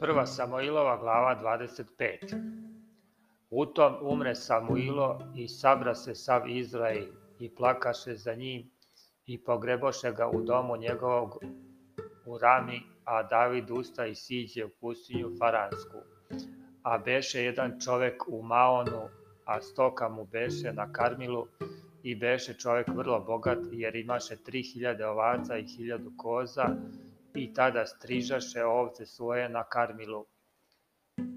Prva Samoilova glava 25 У umre умре i и se sav Израил i plakaše za njim i pogreboše ga u domu njegovog u Rami, a David usta i siđe u pustinju Faransku. A beše jedan čovek u Maonu, a stoka mu beše na Karmilu, i beše čovek vrlo bogat, jer imaše tri hiljade ovaca i hiljadu koza, I tada strižaše ovce svoje na Karmilu.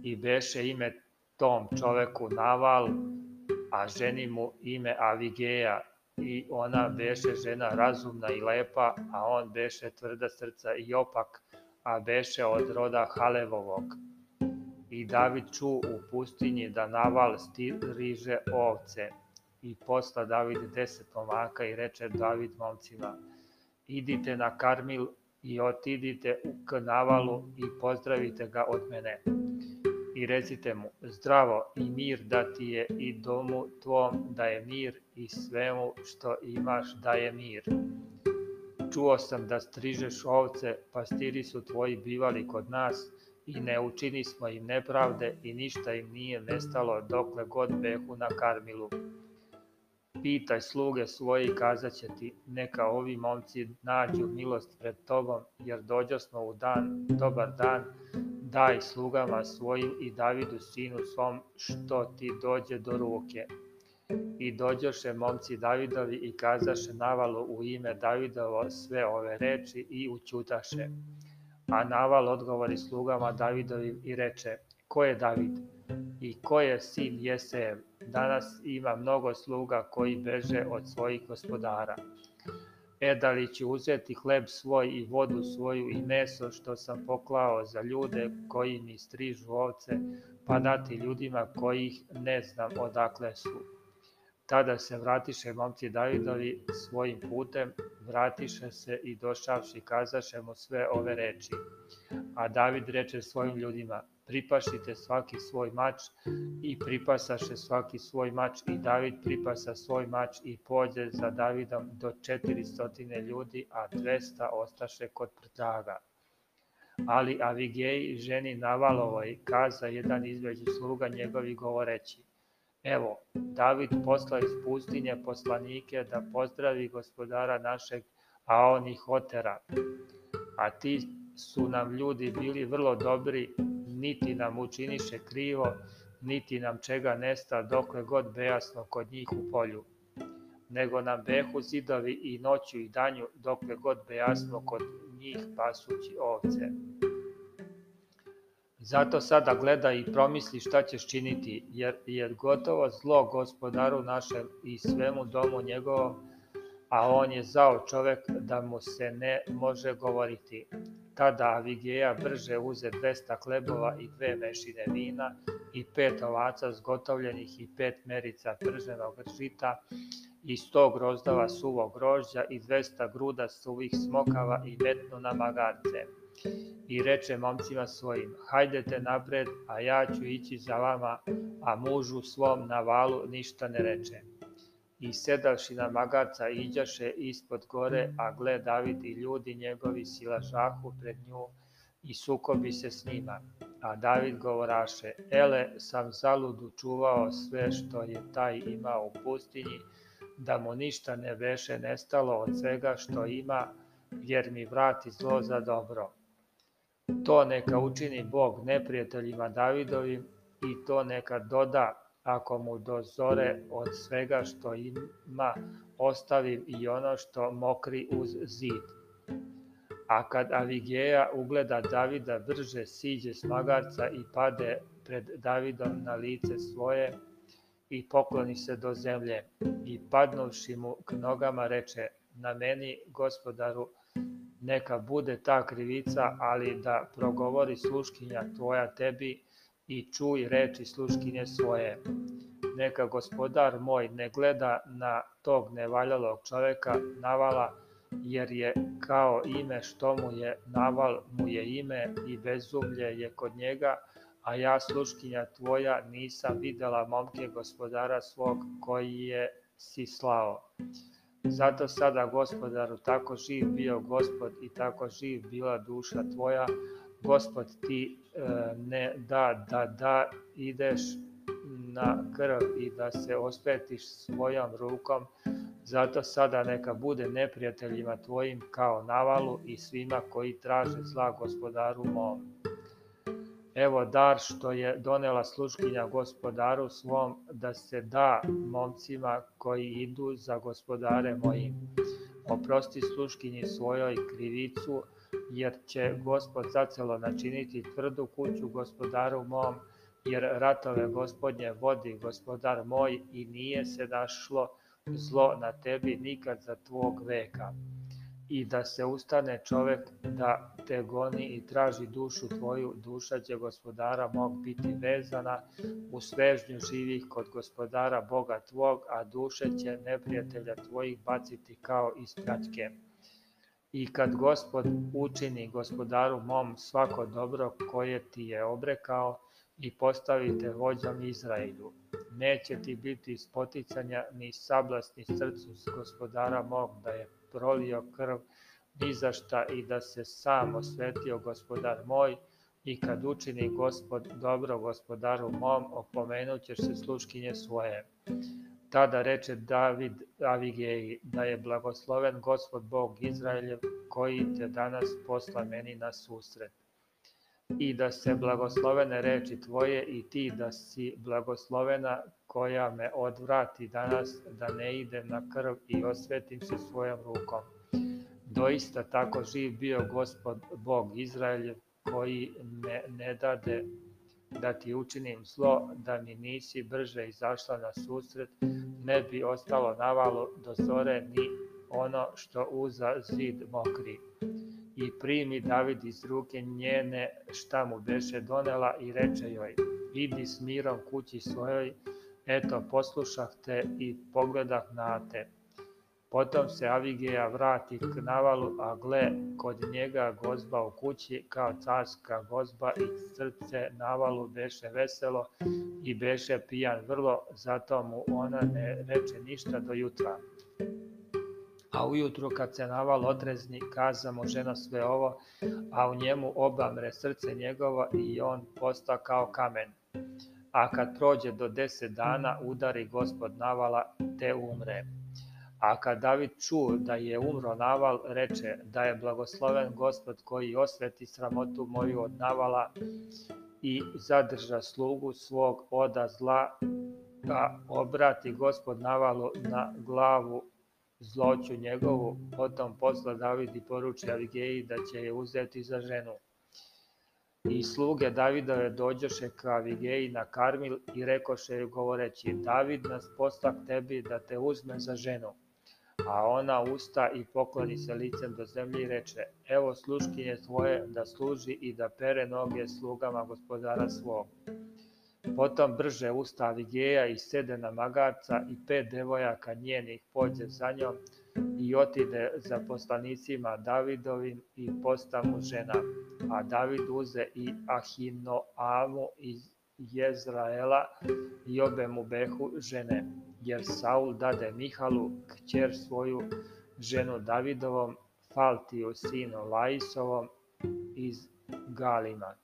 I beše ime tom čoveku Naval, a ženi mu ime Avigeja. I ona beše žena razumna i lepa, a on beše tvrda srca i opak, a beše od roda Halevovog. I David ču u pustinji da Naval striže ovce. I posla David deset momaka i reče David momcima, idite na Karmil i otidite k navalu i pozdravite ga od mene. I recite mu, zdravo i mir da ti je i domu tvom da je mir i svemu što imaš da je mir. Čuo sam da strižeš ovce, pastiri su tvoji bivali kod nas i ne učini smo im nepravde i ništa im nije nestalo dokle god behu na karmilu pitaj sluge svoje i kazaće ti, neka ovi momci nađu milost pred tobom, jer dođosmo u dan, dobar dan, daj slugama svojim i Davidu sinu svom što ti dođe do ruke. I dođoše momci Davidovi i kazaše navalu u ime Davidovo sve ove reči i učutaše. A naval odgovori slugama Davidovi i reče, ko je David? i ko je sin Jesejev. Danas ima mnogo sluga koji beže od svojih gospodara. E da li ću uzeti hleb svoj i vodu svoju i meso što sam poklao za ljude koji mi strižu ovce, pa dati ljudima kojih ne znam odakle su. Tada se vratiše momci Davidovi svojim putem, vratiše se i došavši kazaše mu sve ove reči. A David reče svojim ljudima, pripašite svaki svoj mač i pripasaše svaki svoj mač i David pripasa svoj mač i pođe za Davidom do 400 ljudi, a 200 ostaše kod prtljaga. Ali Avigej ženi Navalovoj kaza jedan između sluga njegovi govoreći, Evo, David posla iz pustinje poslanike da pozdravi gospodara našeg, a on ih otera. A ti su nam ljudi bili vrlo dobri, niti nam učiniše krivo, niti nam čega nesta dokle god bejasno kod njih u polju. Nego nam behu zidovi i noću i danju dokle god bejasno kod njih pasući ovce. Zato sada gledaj i promisli šta ćeš činiti, jer, je gotovo zlo gospodaru našem i svemu domu njegovom, a on je zao čovek da mu se ne može govoriti. Tada Avigeja brže uze dvesta hlebova i dve mešine vina i pet ovaca zgotovljenih i pet merica prženog žita i sto grozdava suvog grožđa i dvesta gruda suvih smokava i metnu na magarce. I reče momcima svojim, hajdete napred, a ja ću ići za vama, a mužu svom na valu ništa ne reče. I sedavši na magarca iđaše ispod gore, a gle David i ljudi njegovi silažahu pred nju i sukobi se s njima. A David govoraše, ele sam zaludu čuvao sve što je taj imao u pustinji, da mu ništa ne veše nestalo od svega što ima, jer mi vrati zlo za dobro. To neka učini Bog neprijateljima Davidovim i to neka doda ako mu do zore od svega što ima ostavim i ono što mokri uz zid. A kad Avigeja ugleda Davida, brže siđe s magarca i pade pred Davidom na lice svoje i pokloni se do zemlje. I padnuši mu k nogama reče, na meni, gospodaru, neka bude ta krivica, ali da progovori sluškinja tvoja tebi, i čuj reči sluškinje svoje. Neka gospodar moj ne gleda na tog nevaljalog čoveka navala, jer je kao ime što mu je naval mu je ime i bezumlje je kod njega, a ja sluškinja tvoja nisam videla momke gospodara svog koji je si slao. Zato sada gospodaru tako živ bio gospod i tako živ bila duša tvoja, gospod ti e, ne da da da ideš na krv i da se ospetiš svojom rukom, zato sada neka bude neprijateljima tvojim kao navalu i svima koji traže zla gospodaru mom. Evo dar što je donela sluškinja gospodaru svom da se da momcima koji idu za gospodare mojim. Oprosti sluškinji svojoj krivicu, jer će gospod zacelo načiniti tvrdu kuću gospodaru mom, jer ratove gospodnje vodi gospodar moj i nije se našlo zlo na tebi nikad za tvog veka. I da se ustane čovek da te goni i traži dušu tvoju, duša će gospodara mog biti vezana, u svežnju živih kod gospodara Boga tvog, a duše će neprijatelja tvojih baciti kao iz pljačke. I kad Gospod učini gospodaru mom svako dobro koje ti je obrekao i postavi te vođom Izrailju, neće ti biti spoticanja ni sablasni srcu s gospodara mog da je prolio krv ni za šta i da se sam osvetio gospodar moj i kad učini gospod dobro gospodaru mom opomenut ćeš se sluškinje svoje. Tada reče David Avigeji, da je blagosloven gospod Bog Izraeljev, koji te danas posla meni na susret. I da se blagoslovene reči tvoje i ti da si blagoslovena koja me odvrati danas, da ne idem na krv i osvetim se svojom rukom. Doista tako živ bio gospod Bog Izraeljev, koji me ne dade da ti učinim zlo, da mi nisi brže izašla na susret, ne bi ostalo na valu do zore ni ono što uza zid mokri. I primi David iz ruke njene šta mu beše donela i reče joj, idi s mirom kući svojoj, eto poslušah te i pogledah na te. Potom se Avigeja vrati k navalu, a gle, kod njega gozba u kući, kao carska gozba i srce navalu beše veselo i beše pijan vrlo, zato mu ona ne reče ništa do jutra. A ujutru kad se naval otrezni, kaza mu žena sve ovo, a u njemu obamre srce njegovo i on posta kao kamen. A kad prođe do deset dana, udari gospod navala te umre. A kad David čuo da je umro Naval, reče: Da je blagosloven Gospod koji osveti sramotu moju od Navala i zadrža slugu svog oda zla, da obrati Gospod Navalu na glavu zloću njegovu, potom posla David i poruči Avigeji da će je uzeti za ženu. I sluge Davidove dođoše ka Avigeji na Karmil i rekoše ju govoreći, David nas posla k tebi da te uzme za ženu. A ona usta i pokloni se licem do zemlje i reče, evo sluškinje tvoje da služi i da pere noge slugama gospodara svog. Potom brže usta Avigeja i sede na magarca i pet devojaka njenih pođe za njom i otide za poslanicima Davidovim i postamu žena. A David uze i Ahinoamu iz Jezraela i obe mu behu žene jer Saul dade Mihalu, kćer svoju, ženu Davidovom, Faltiju, sinu Laisovom iz Galima.